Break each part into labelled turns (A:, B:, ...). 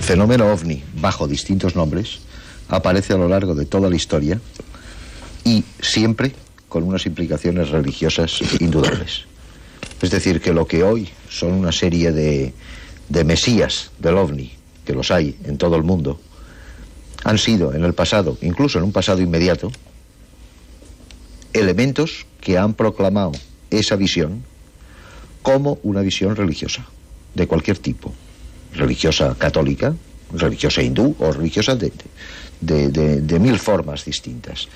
A: El fenómeno ovni, bajo distintos nombres, aparece a lo largo de toda la historia y siempre con unas implicaciones religiosas indudables. Es decir, que lo que hoy son una serie de, de mesías del ovni, que los hay en todo el mundo, han sido en el pasado, incluso en un pasado inmediato, elementos que han proclamado esa visión como una visión religiosa, de cualquier tipo, religiosa católica, religiosa hindú o religiosa de, de, de, de mil formas distintas.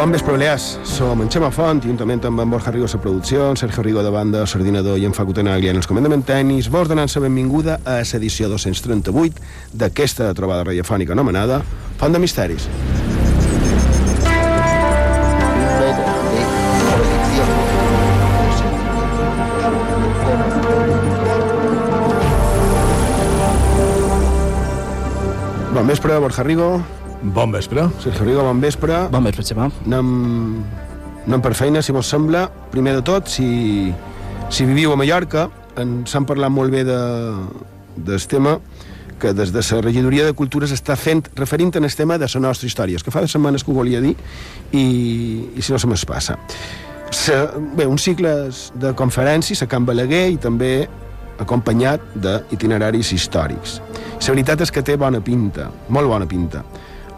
B: Bon vespre, Balears. Som en Xema Font, juntament amb en Borja Rigo la producció, en Sergio Rigo de banda, l'ordinador i en Facu Tenaglia en els comandaments tècnics, vos donant la benvinguda a l'edició 238 d'aquesta trobada radiofònica anomenada Font de Misteris. Bon vespre, Borja Rigo.
C: Bon vespre.
B: Sergio Rigo, bon vespre.
D: Bon vespre, Xema.
B: Anem, anem per feina, si vos sembla. Primer de tot, si, si viviu a Mallorca, ens han parlat molt bé de, del tema que des de la regidoria de Cultura s'està fent, referint en el tema de la nostra història, que fa de setmanes que ho volia dir i, i si no se m'es passa. Sa, bé, uns cicles de conferències a Can Balaguer i també acompanyat d'itineraris històrics. La veritat és que té bona pinta, molt bona pinta.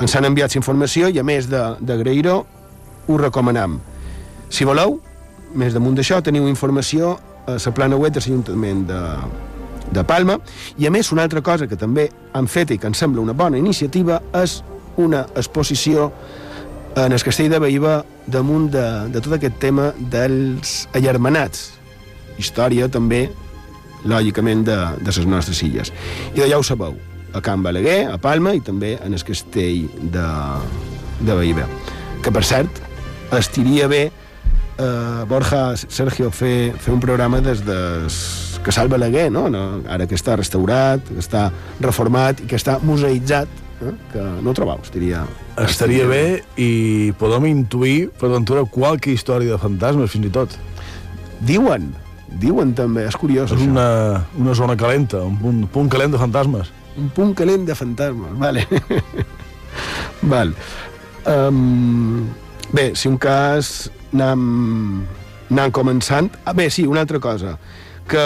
B: Ens han enviat informació i a més d'agrair-ho, ho recomanam. Si voleu, més damunt d'això, teniu informació a la plana web de l'Ajuntament de, de Palma i a més una altra cosa que també han fet i que em sembla una bona iniciativa és una exposició en el castell de Baïba damunt de, de tot aquest tema dels allarmanats. Història també, lògicament, de, de les nostres illes. I ja ho sabeu, a Can Balaguer, a Palma i també en el castell de, de Baïba. Que, per cert, estiria bé eh, Borja, Sergio, fer, fer un programa des de Casal Balaguer, no? no? ara que està restaurat, que està reformat i que està museïtzat, eh? que no ho trobau, estaria...
C: Estaria bé i podem intuir, per ventura, qualque història de fantasmes, fins i tot.
B: Diuen, diuen també, és curiós
C: És
B: això.
C: una, una zona calenta, un punt, punt calent de fantasmes.
B: Un punt calent de fantasmes, vale. Val. Um, bé, si un cas anem, anem començant... Ah, bé, sí, una altra cosa, que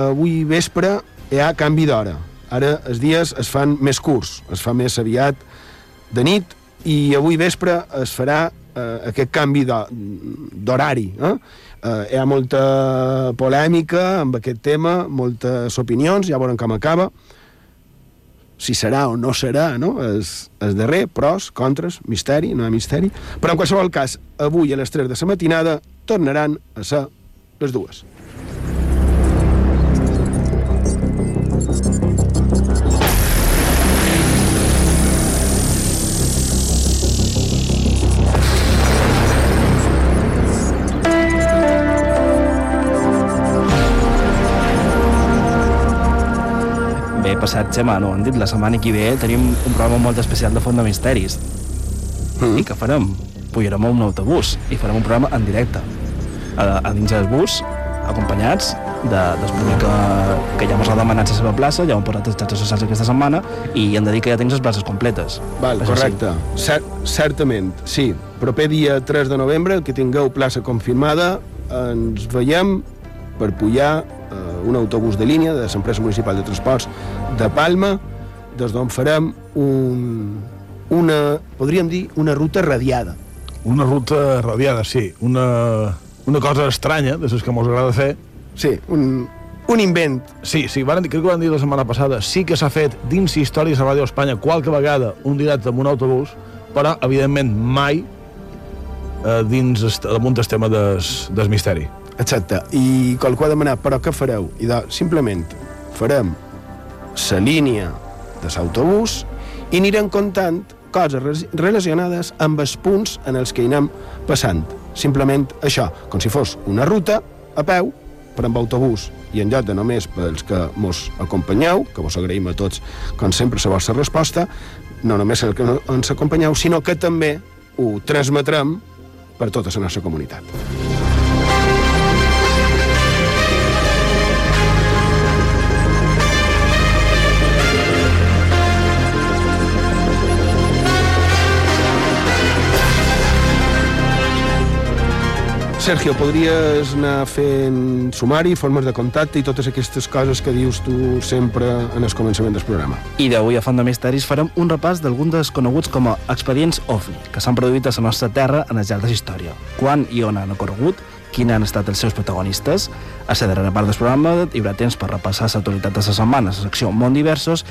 B: avui vespre hi ha canvi d'hora. Ara els dies es fan més curts, es fa més aviat de nit i avui vespre es farà eh, aquest canvi d'ho- d'horari. Eh? Eh, hi ha molta polèmica amb aquest tema, moltes opinions, ja veurem com acaba si serà o no serà, no? És, és darrer, pros, contres, misteri, no hi ha misteri. Però en qualsevol cas, avui a les 3 de la matinada tornaran a ser les dues.
D: Bé, passat, Xema, no han dit, la setmana que ve tenim un programa molt especial de Font de Misteris.
B: Mm.
D: I què farem? Pujarem a un autobús i farem un programa en directe. A, a dins del bus, acompanyats de, després que, que ja mos ha demanat la seva plaça, ja ho hem posat les xarxes socials aquesta setmana i hem de dir que ja tens les places completes.
B: Val,
D: Això
B: correcte. Cer certament, sí. Proper dia 3 de novembre, que tingueu plaça confirmada, ens veiem per pujar un autobús de línia de l'empresa municipal de transports de Palma, des d'on farem un, una, podríem dir, una ruta radiada.
C: Una ruta radiada, sí. Una, una cosa estranya, de les que mos agrada fer.
B: Sí, un, un invent.
C: Sí, sí, van, crec que ho van dir la setmana passada. Sí que s'ha fet dins Històries a Ràdio Espanya qualque vegada un directe amb un autobús, però, evidentment, mai eh, dins damunt el tema des, des misteri.
B: Exacte. I qualcú ha demanat, però què fareu? I de, simplement farem la línia de l'autobús i anirem contant coses re- relacionades amb els punts en els que anem passant. Simplement això, com si fos una ruta a peu, però amb autobús i en lloc de només pels que mos acompanyeu, que vos agraïm a tots, com sempre, la vostra resposta, no només el que ens acompanyeu, sinó que també ho transmetrem per tota la nostra comunitat. Sergio, podries anar fent sumari, formes de contacte i totes aquestes coses que dius tu sempre en el començament del programa.
D: I d'avui a Font de Misteris farem un repàs d'alguns dels coneguts com a expedients OVNI, que s'han produït a la nostra terra en el llarg de història. Quan i on han ocorregut, quins han estat els seus protagonistes. A la darrera part del programa hi haurà temps per repassar l'actualitat de la setmana, la secció Món Diversos,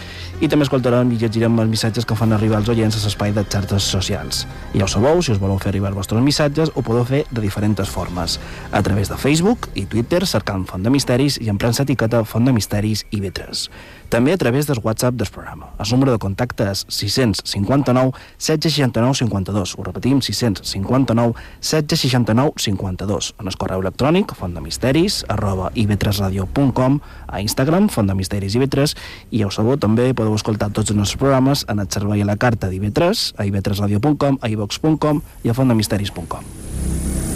D: i també escoltarem i llegirem els missatges que fan arribar els oients a l'espai de xarxes socials. I ja ho sabeu, si us voleu fer arribar els vostres missatges, ho podeu fer de diferents formes. A través de Facebook i Twitter, cercant Font de Misteris i emprant l'etiqueta Font de Misteris i Vetres. També a través del WhatsApp del programa. El número de contacte és 659 769 52. Ho repetim, 659 769 52. En el correu electrònic fontdemisteris arroba ivetresradio.com a Instagram, Font de Misteris i Vetres i ja ho sabeu, també podeu escoltar tots els nostres programes en el servei a la carta d'Ivetres a ivetresradio.com, a ivox.com i a fontdemisteris.com.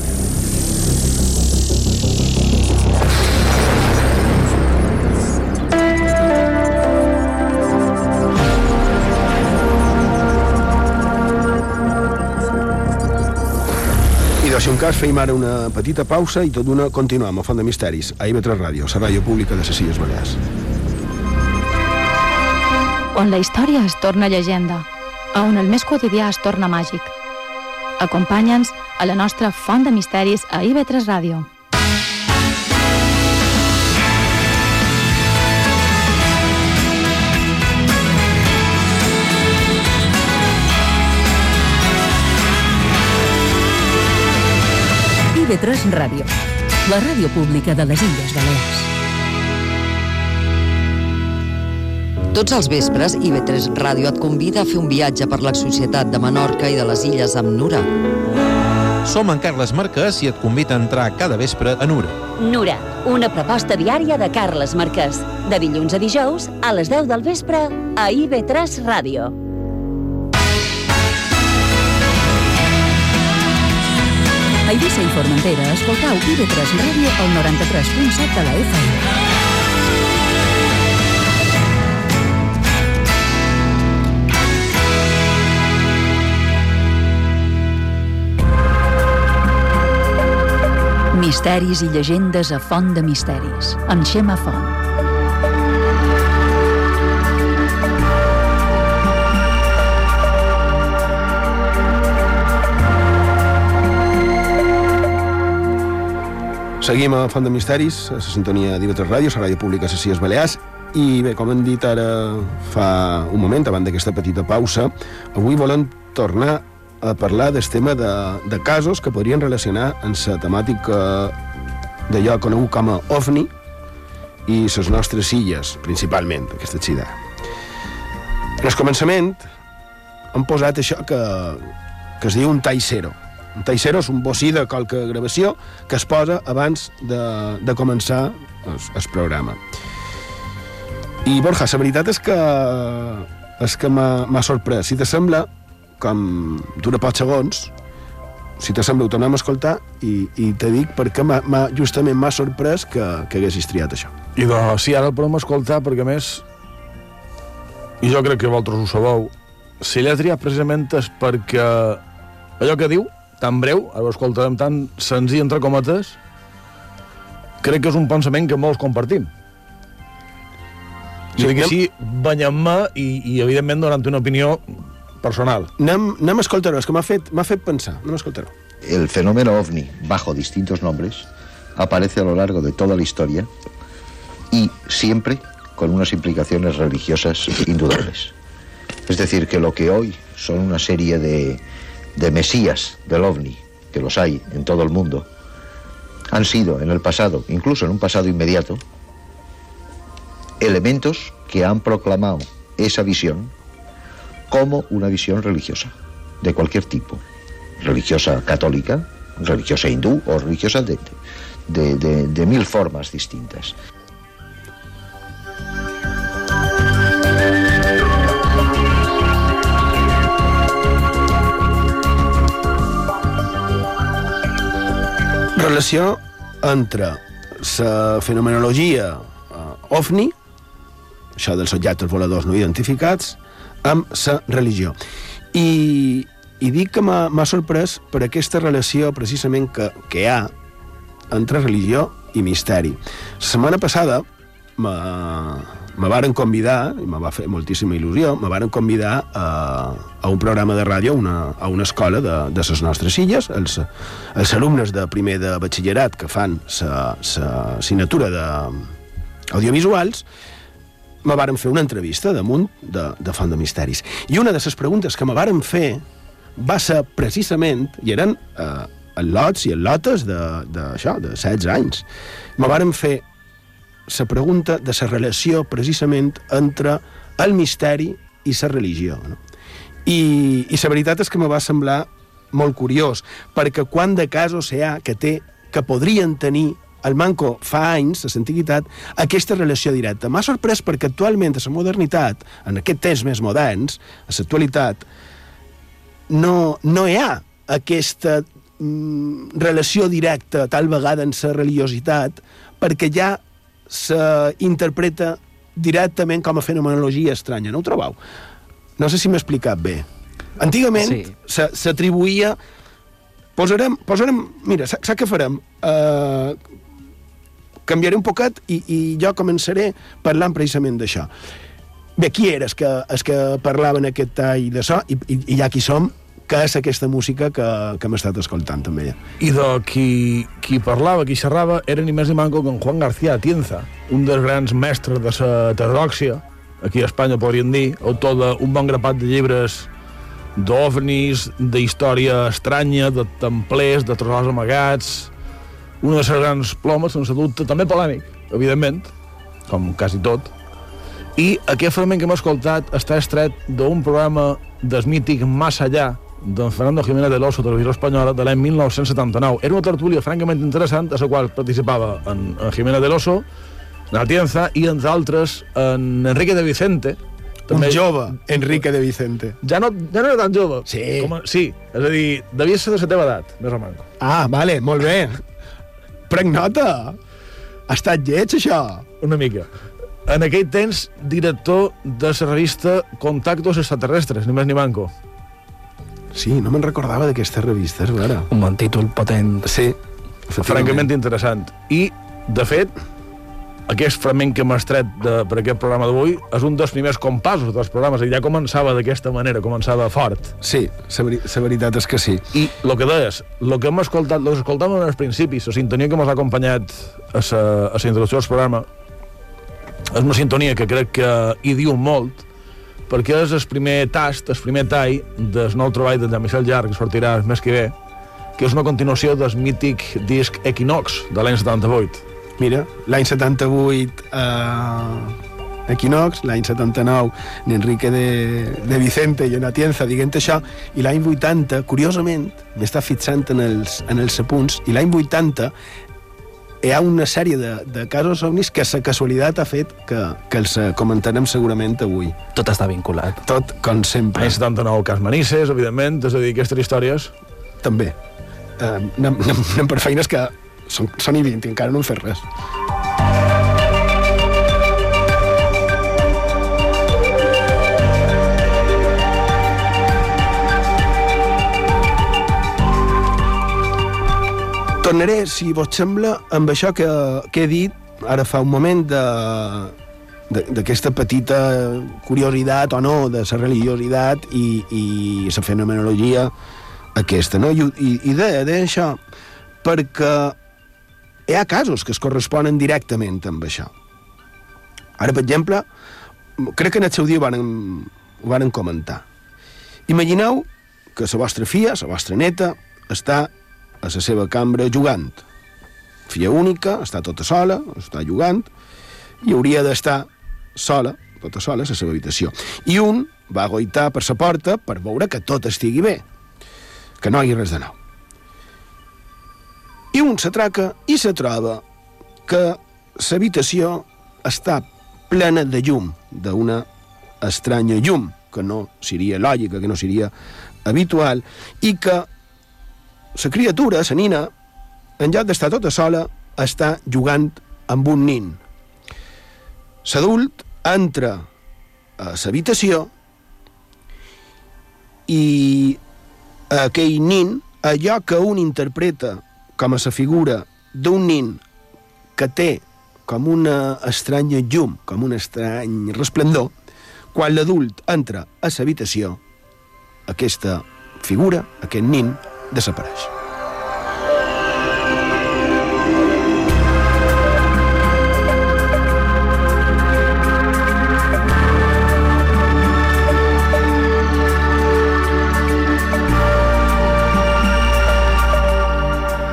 B: cas feim ara una petita pausa i tot d'una continuem a Font de Misteris, a IB3 Ràdio, la ràdio pública de les Illes Balears.
E: on la història es torna llegenda, a on el més quotidià es torna màgic. Acompanya'ns a la nostra font de misteris a IB3 Ràdio.
F: IB3 Ràdio, la ràdio pública de les Illes Balears.
G: Tots els vespres, IB3 Ràdio et convida a fer un viatge per la societat de Menorca i de les illes amb Nura.
H: Som en Carles Marquès i et convida a entrar cada vespre a Nura.
I: Nura, una proposta diària de Carles Marquès. De dilluns a dijous, a les 10 del vespre, a IB3 Ràdio.
F: A Eivissa i Formentera, escoltau IB3 Ràdio al 93.7 de la FM. Misteris i llegendes a Font de Misteris, amb Xema Font.
B: Seguim a Font de Misteris, a la sintonia d'IV3 Ràdio, la ràdio pública de les Balears, i bé, com hem dit ara fa un moment, abans d'aquesta petita pausa, avui volem tornar a parlar del tema de, de casos que podrien relacionar amb la temàtica d'allò conegut com a OVNI i les nostres illes, principalment, aquesta xida. En el començament hem posat això que, que es diu un tall zero. Un tall zero és un bocí de qualque gravació que es posa abans de, de començar el, el programa. I, Borja, la veritat és que, és que m'ha sorprès. Si te sembla, com dura pocs segons, si te sembla, ho tornem a escoltar i, i te dic perquè m'ha, m'ha, justament m'ha sorprès que, que haguessis triat això.
C: I de, sí, ara el podem escoltar perquè, més, i jo crec que vosaltres ho sabeu, si l'he triat precisament és perquè allò que diu, tan breu, ara ho escoltarem tan senzill, entre cometes, crec que és un pensament que molts compartim. Sí, o sigui que sí, banyem-me i, i, evidentment, donant una opinió personal.
B: Anem, anem a escoltar-ho, és que m'ha fet, fet pensar. Anem a escoltar-ho.
A: El fenómeno ovni, bajo distintos nombres, aparece a lo largo de toda la historia y siempre con unas implicaciones religiosas indudables. Es decir, que lo que hoy son una serie de, de mesías del ovni, que los hay en todo el mundo, han sido en el pasado, incluso en un pasado inmediato, elementos que han proclamado esa visión como una visión religiosa, de cualquier tipo religiosa católica, religiosa hindú o religiosa de, de, de- de mil formas distintas.
B: Relació entre la fenomenologia uh, ovni, això dels objectes voladors no identificats, amb la religió. I, i dic que m'ha sorprès per aquesta relació precisament que, que hi ha entre religió i misteri. La setmana passada me varen convidar, i me va fer moltíssima il·lusió, me varen convidar a, a un programa de ràdio, una, a una escola de, de les nostres illes, els, els alumnes de primer de batxillerat que fan la assignatura d'audiovisuals, me varen fer una entrevista damunt de, de Font de Misteris. I una de les preguntes que me varen fer va ser precisament, i eren eh, al·lots i al·lotes de, de, això, de 16 anys, me varen fer la pregunta de la relació precisament entre el misteri i la religió. No? I, I la veritat és que me va semblar molt curiós, perquè quan de casos hi ha que té que podrien tenir el manco fa anys, a l'antiguitat, aquesta relació directa. M'ha sorprès perquè actualment, a la modernitat, en aquest temps més moderns, a l'actualitat, no, no hi ha aquesta mm, relació directa tal vegada en la religiositat perquè ja s'interpreta directament com a fenomenologia estranya, no ho trobeu? No sé si m'he explicat bé. Antigament
D: Sí.
B: s'atribuïa... Posarem, posarem... Mira, sa- saps què farem? Uh, canviaré un poquet i, i jo començaré parlant precisament d'això. Bé, qui eres que, és que parlava en aquest tall de so? I, i, i ja qui som, que és aquesta música que, que hem estat escoltant també.
C: I de qui, qui parlava, qui xerrava, era ni més ni manco que en Juan García Atienza, un dels grans mestres de la heterodòxia, aquí a Espanya podríem dir, autor d'un bon grapat de llibres d'ovnis, d'història estranya, de templers, de tresors amagats, una de les grans plomes, sense dubte, també polèmic, evidentment, com quasi tot, i aquest fragment que hem escoltat està estret d'un programa del mític Más Allá, d'en Fernando Jiménez de l'Oso, televisió espanyola, de l'any 1979. Era una tertúlia francament interessant, a la qual participava en, en Jiménez de l'Oso, en Atienza, i, entre altres, en Enrique de Vicente,
B: Un jove, Enrique de Vicente.
C: ja no, ja no era tan jove.
B: Sí.
C: Com a, sí, és a dir, devia ser de la teva edat, més o menys.
B: Ah, vale, molt bé. Prenc nota. Ha estat lleig, això.
C: Una mica. En aquell temps, director de la revista Contactos Extraterrestres, ni més ni manco.
B: Sí, no me'n recordava d'aquesta revista, és vera.
D: Un bon títol potent.
B: Sí,
C: francament interessant. I, de fet, aquest fragment que hem estret de, per aquest programa d'avui és un dels primers compassos dels programes, i ja començava d'aquesta manera, començava fort.
B: Sí, la veri la veritat és que sí.
C: I el que deies, el que hem escoltat, el que escoltàvem al principi, la sintonia que ens ha acompanyat a la introducció del programa, és una sintonia que crec que hi diu molt, perquè és el primer tast, el primer tall del nou treball de Jean-Michel Jarre, que sortirà el mes que ve, que és una continuació del mític disc Equinox, de l'any 78.
B: Mira, l'any 78 eh, Equinox, l'any 79 n'Enrique de, de Vicente i en Atienza dient això, i l'any 80, curiosament, m'està fixant en els, en els apunts, i l'any 80 hi ha una sèrie de, de casos ovnis que la casualitat ha fet que, que els eh, comentarem segurament avui.
D: Tot està vinculat.
B: Tot com sempre.
C: L'any 79, Cas Manises, evidentment, és a dir, aquestes històries...
B: També. eh, anem, anem, anem per feines que són, són i 20 i encara no hem fet res. Tornaré, si vos sembla, amb això que, que he dit ara fa un moment de d'aquesta petita curiositat o no de la religiositat i, i la fenomenologia aquesta, no? I, i, i deia, deia això perquè hi ha casos que es corresponen directament amb això. Ara, per exemple, crec que en el seu dia ho van, ho comentar. Imagineu que la vostra filla, la vostra neta, està a la seva cambra jugant. Filla única, està tota sola, està jugant, i hauria d'estar sola, tota sola, a la seva habitació. I un va goitar per la porta per veure que tot estigui bé, que no hi ha res de nou. I un s'atraca i se troba que l'habitació està plena de llum, d'una estranya llum, que no seria lògica, que no seria habitual, i que la criatura, la nina, en lloc d'estar tota sola, està jugant amb un nin. L'adult entra a l'habitació i aquell nin, allò que un interpreta com a la figura d'un nin que té com una estranya llum, com un estrany resplendor, quan l'adult entra a l'habitació, aquesta figura, aquest nin, desapareix.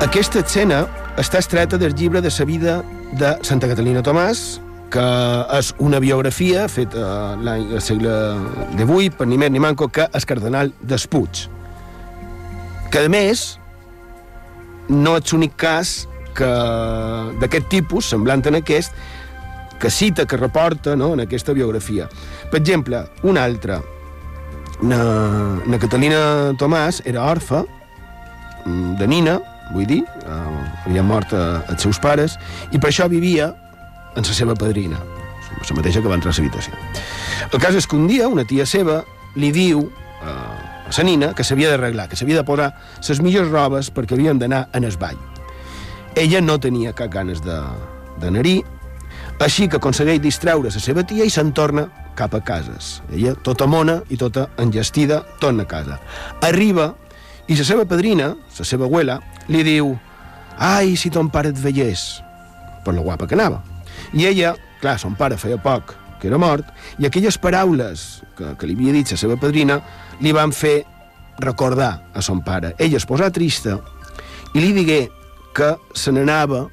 B: Aquesta escena està estreta del llibre de la vida de Santa Catalina Tomàs, que és una biografia feta l'any segle XVIII per ni més ni manco que el cardenal Despuig. Que, a més, no és l'únic cas que d'aquest tipus, semblant en aquest, que cita, que reporta no, en aquesta biografia. Per exemple, una altra, na, na Catalina Tomàs era orfa de nina, vull dir, eh, havia mort a, als seus pares, i per això vivia en la seva padrina, la mateixa que va entrar a l'habitació. El cas és que un dia una tia seva li diu eh, la nina que s'havia d'arreglar, que s'havia de posar les millors robes perquè havien d'anar en el ball. Ella no tenia cap ganes d'anar-hi, així que aconsegueix distreure la seva tia i se'n torna cap a cases. Ella, tota mona i tota enllestida, torna a casa. Arriba i la seva padrina, la seva abuela, li diu «Ai, si ton pare et veiés!» per la guapa que anava. I ella, clar, son pare feia poc que era mort, i aquelles paraules que, que li havia dit la seva padrina li van fer recordar a son pare. Ella es posà trista i li digué que se n'anava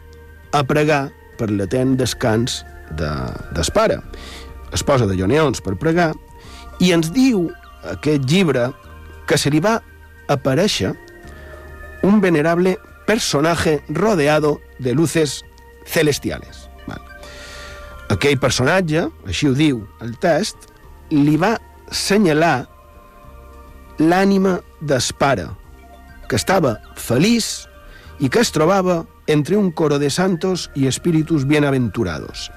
B: a pregar per l'atent descans de, des pare. Es posa de lloneons per pregar i ens diu aquest llibre que se li va aparèixer un venerable personaje rodeado de luces celestiales. Val. Aquell personatge, així ho diu el test, li va senyalar l'ànima d'espara, que estava feliç i que es trobava entre un coro de santos i espíritus bienaventurados.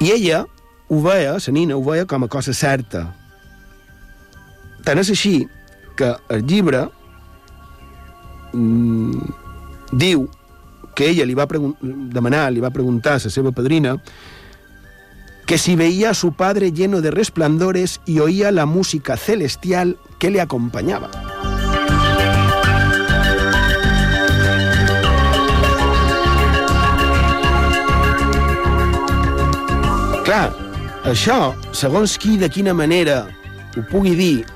B: I ella ho veia, la nina ho veia com a cosa certa. Tant és així que el llibre mm, diu que ella li va demanar, li va preguntar a la seva padrina que si veía a su padre lleno de resplandores y oía la música celestial que le acompañaba. Clar, això, segons qui de quina manera ho pugui dir,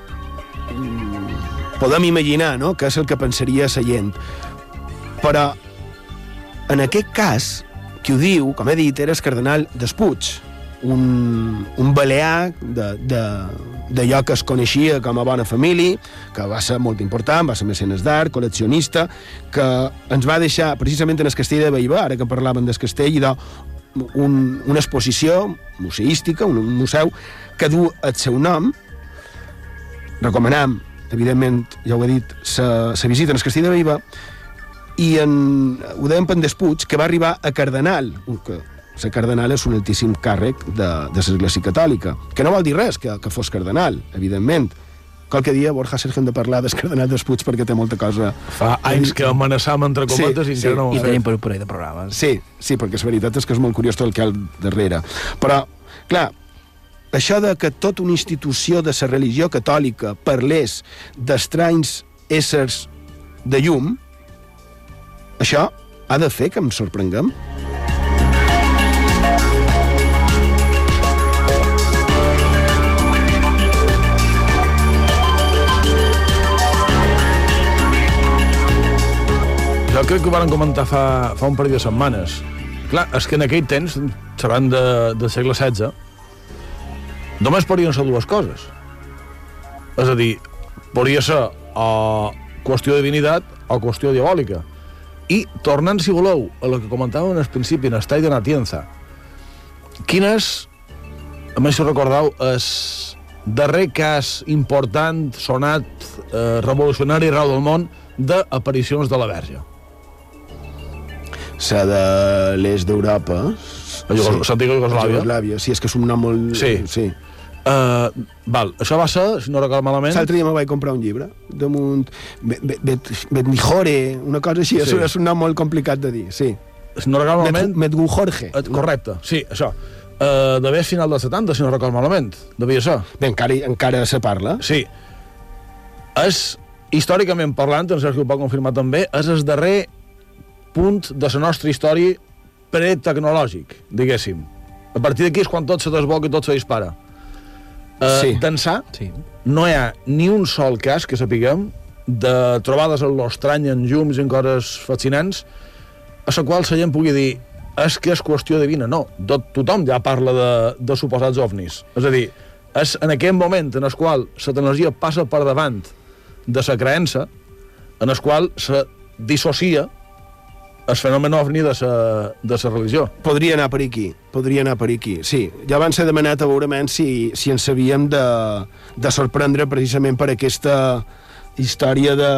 B: podem imaginar no? que és el que pensaria la gent. Però, en aquest cas, qui ho diu, com he dit, era el cardenal Despuig, un, un balear de, de, d'allò que es coneixia com a bona família, que va ser molt important, va ser mecenes d'art, col·leccionista, que ens va deixar, precisament en el castell de Baibà, ara que parlaven del castell, i de un, una exposició museística, un, un museu, que du el seu nom. Recomanem evidentment, ja ho he dit, se, se visiten el castell de Viva, i en, ho deien Pendés Puig, que va arribar a cardenal, que la cardenal és un altíssim càrrec de, de l'Església Catòlica, que no vol dir res que, que fos cardenal, evidentment. Qualque dia, Borja, Sergio, hem de parlar del cardenal Despuig perquè té molta cosa...
C: Fa anys que amenaçam entre cometes
B: Sí,
C: i
B: sí,
C: encara no ho
D: I tenim per un parell de programes.
B: Sí, sí, perquè la veritat és que és molt curiós tot el que hi ha al darrere. Però, clar, això de que tota una institució de la religió catòlica parlés d'estranys éssers de llum, això ha de fer que em sorprenguem.
C: Crec que ho van comentar fa, fa un parell de setmanes. Clar, és que en aquell temps, xerrant de, del segle XVI, només podien ser dues coses. És a dir, podria ser o qüestió de divinitat o qüestió diabòlica. I, tornant, si voleu, a el que comentàvem al principi, en Estai de Natienza, quin és, a més si recordeu, és darrer cas important, sonat, eh, revolucionari arreu del món d'aparicions de la Verge.
B: La de l'est d'Europa.
C: A Iugos- l'antiga Iugoslàvia.
B: Iugoslàvia. Sí, és que és un nom molt...
C: Sí.
B: sí.
C: Uh, val, això va ser, si no recordo malament...
B: L'altre dia me vaig comprar un llibre damunt Bet- Bet- Bet- Betnijore, una cosa així,
C: Sí.
B: sí. és un nom molt complicat de dir, sí.
C: Si no recordo malament...
B: Medgu Jorge.
C: Eh, Correcte, sí, això. Uh, D'haver final dels 70, si no recordo malament. Devia ser.
B: Bé, encara, encara se parla.
C: Sí. És, històricament parlant, en Sergi ho pot confirmar també, és el darrer punt de la nostra història pretecnològic, diguéssim. A partir d'aquí és quan tot se desboca i tot se dispara. Uh,
B: Sí.
C: D'ençà,
D: Sí.
C: no hi ha ni un sol cas que sapiguem de trobades en l'estrany, en llums i en coses fascinants, a la qual la gent pugui dir és que és qüestió divina. No, tot, tothom ja parla de, de suposats ovnis. És a dir, és en aquell moment en el qual la tecnologia passa per davant de la creença, en el qual se dissocia el fenomen ovni de la, de la religió.
B: Podria anar per aquí, podria anar per aquí, sí. Ja van ser demanat a veurement si, si ens sabíem de, de sorprendre precisament per aquesta història de,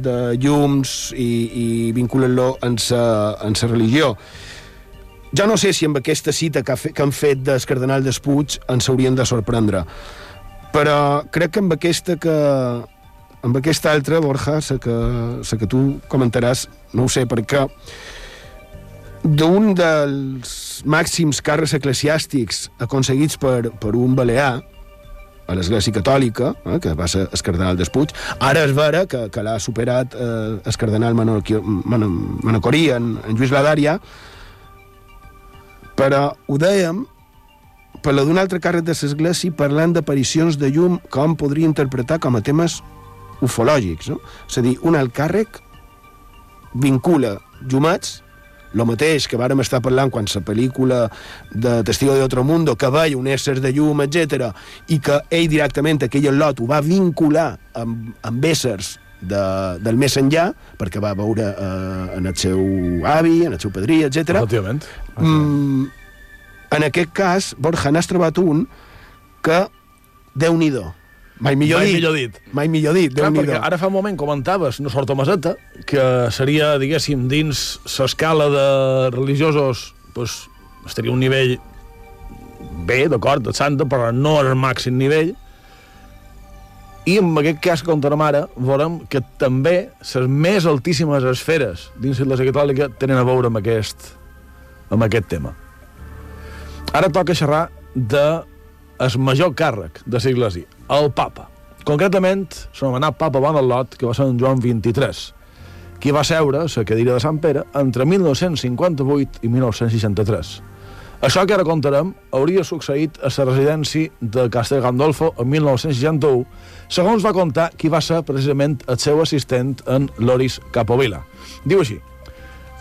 B: de llums i, i vinculant-lo en sa, en sa religió. Jo no sé si amb aquesta cita que, ha fe, que han fet del cardenal Despuig ens haurien de sorprendre, però crec que amb aquesta que, amb aquesta altra, Borja, la que, la que tu comentaràs, no ho sé, perquè d'un dels màxims càrrecs eclesiàstics aconseguits per, per un balear, a l'Església Catòlica, eh, que va ser el cardenal Despuig, ara és vera que, que l'ha superat eh, el cardenal Manocorí Man Manocorí en, en Lluís Ladària, però ho dèiem per la d'un altre càrrec de l'Església parlant d'aparicions de llum hom podria interpretar com a temes ufològics. No? És a dir, un alt càrrec vincula llumats el mateix que vàrem estar parlant quan la pel·lícula de Testigo de Otro Mundo que veia un ésser de llum, etc i que ell directament, aquell lot, ho va vincular amb, amb éssers de, del més enllà, perquè va veure eh, en el seu avi, en el seu padrí, etc.
C: Efectivament.
B: Mm, en aquest cas, Borja, n'has trobat un que, déu nhi mai millor
C: Mai
B: dit.
C: millor dit.
B: Mai millor dit,
C: Clar, perquè ara fa un moment comentaves no sort Maseta, que seria, diguéssim, dins l'escala de religiosos, pues, estaria un nivell bé, d'acord, de santa, però no al màxim nivell. I en aquest cas que contarem ara, veurem que també les més altíssimes esferes dins de l'Església Catòlica tenen a veure amb aquest, amb aquest tema. Ara toca xerrar de el major càrrec de l'Església, el papa. Concretament, s'anomenat papa Bonalot, que va ser en Joan 23, qui va seure a la cadira de Sant Pere entre 1958 i 1963. Això que ara contarem hauria succeït a la residència de Castel Gandolfo en 1961, segons va contar qui va ser precisament el seu assistent en Loris Capovilla. Diu així,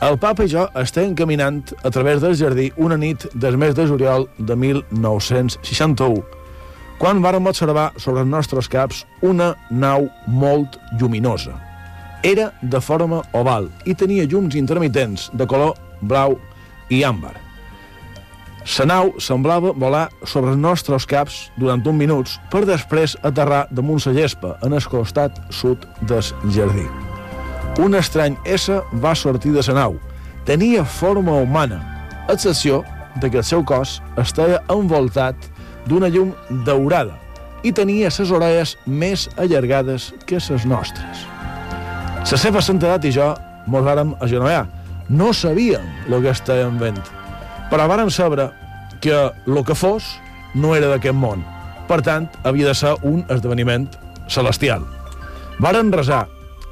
C: el papa i jo estem caminant a través del jardí una nit del mes de juliol de 1961, quan vàrem observar sobre els nostres caps una nau molt lluminosa. Era de forma oval i tenia llums intermitents de color blau i àmbar. La nau semblava volar sobre els nostres caps durant uns minuts per després aterrar damunt la gespa en el costat sud del jardí. Un estrany ésser va sortir de la nau. Tenia forma humana, a excepció de que el seu cos estava envoltat d'una llum daurada i tenia les orelles més allargades que les nostres. La seva santedat i jo mos vàrem agenollar. No sabíem el que estàvem vent, però vàrem saber que el que fos no era d'aquest món. Per tant, havia de ser un esdeveniment celestial. Varen resar,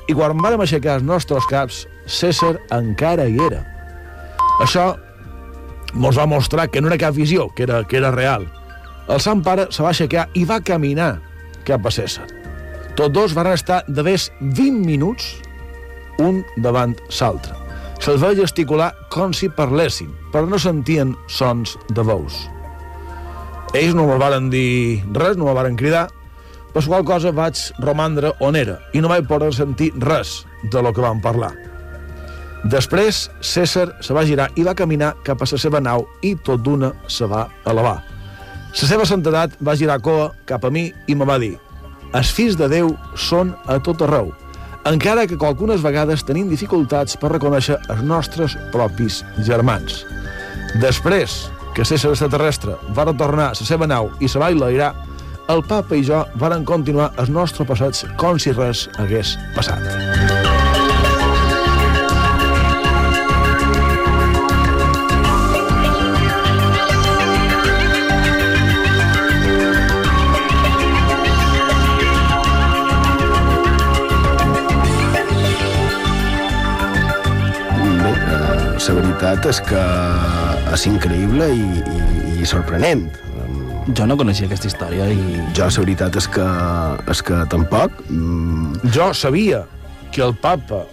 C: i quan vàrem aixecar els nostres caps, César encara hi era. Això mos va mostrar que no era cap visió, que era, que era real. El sant pare se va aixecar i va caminar cap a César. Tots dos van estar de més 20 minuts un davant l'altre. Se'ls va gesticular com si parlessin, però no sentien sons de veus. Ells no me'l varen dir res, no me'l varen cridar, per qual cosa vaig romandre on era i no vaig poder sentir res de lo que vam parlar. Després, César se va girar i va caminar cap a la seva nau i tot d'una se va elevar. La seva santedat va girar coa cap a mi i me va dir «Els fills de Déu són a tot arreu, encara que algunes vegades tenim dificultats per reconèixer els nostres propis germans. Després que César extraterrestre va retornar a la seva nau i se va enlairar, el papa i jo varen continuar els nostres passats com si res hagués passat.
B: Veritat és que és increïble i, i, i sorprenent.
D: Jo no coneixia aquesta història i...
B: Jo, la veritat és que, és que tampoc. Mm,
C: Jo sabia que el papa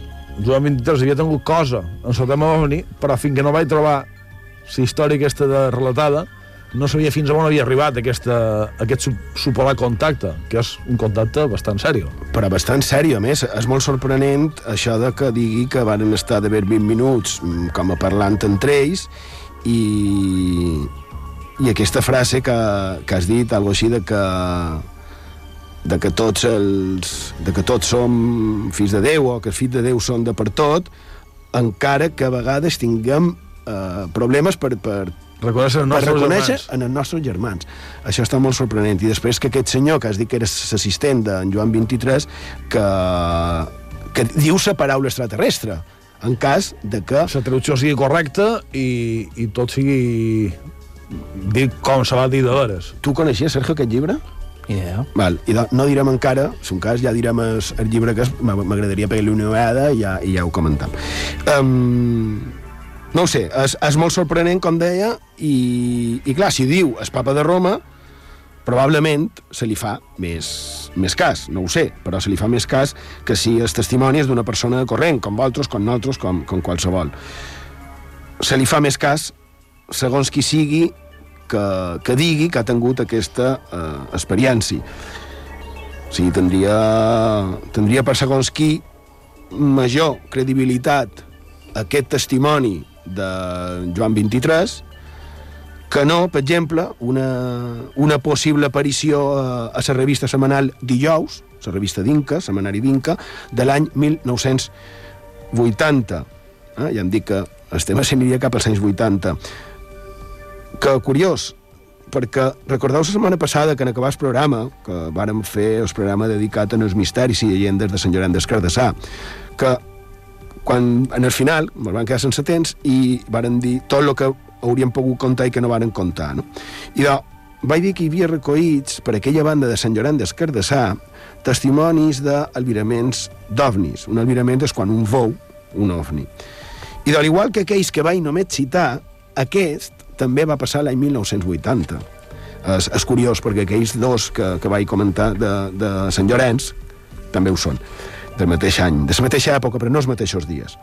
C: Joan XXIII havia tingut cosa en el tema ovni, però fins que no vaig trobar la història aquesta de relatada, no sabia fins a on havia arribat aquesta, aquest su- suposat contacte, que és un contacte bastant sèrio.
B: però bastant sèrio, a més, és molt sorprenent això de que digui que van estar d'haver 20 minuts mm, com a parlant entre ells i, i aquesta frase que, que has dit, algo així de que de que tots els, de que tots som fills de Déu o que els fills de Déu són de per tot, encara que a vegades tinguem eh, problemes per, per,
C: Reconèixer els
B: per
C: nostres
B: reconèixer
C: germans.
B: en els nostres germans. Això està molt sorprenent. I després que aquest senyor, que has dit que era l'assistent d'en Joan 23, que, que diu la paraula extraterrestre, en cas de que...
C: La traducció sigui correcta i, i tot sigui dit com se va dir de veres.
B: Tu coneixies, Sergio, aquest llibre?
D: Idea.
B: Val, i no direm encara, si un cas ja direm el, el llibre que m'agradaria pegar-li una ullada i ja, i ja ho comentam. Um, no ho sé, és, és molt sorprenent, com deia, i, i clar, si diu el papa de Roma, probablement se li fa més, més cas, no ho sé, però se li fa més cas que si els testimonis d'una persona corrent, com vosaltres, com nosaltres, com, com qualsevol. Se li fa més cas, segons qui sigui, que, que digui que ha tingut aquesta eh, experiència. O sigui, tindria, tindria per segons qui major credibilitat aquest testimoni de Joan 23 que no, per exemple, una, una possible aparició a, a la revista setmanal Dijous, la revista d'Inca, setmanari d'Inca, de l'any 1980. Eh? Ja em dic que el tema s'aniria cap als anys 80. Que curiós, perquè recordeu la setmana passada que en acabar el programa, que vàrem fer el programa dedicat als misteris i llegendes de Sant Llorenç d'Escardassà, que quan en el final ens van quedar sense temps i varen dir tot el que hauríem pogut contar i que no varen contar. No? I de, vaig dir que hi havia recollits per aquella banda de Sant Llorenç d'Escardassà testimonis d'albiraments d'ovnis. Un albirament és quan un veu un ovni. I de l'igual que aquells que vaig només citar, aquest també va passar l'any 1980. És, és curiós, perquè aquells dos que, que vaig comentar de, de Sant Llorenç també ho són, del mateix any, de la mateixa època, però no els mateixos dies.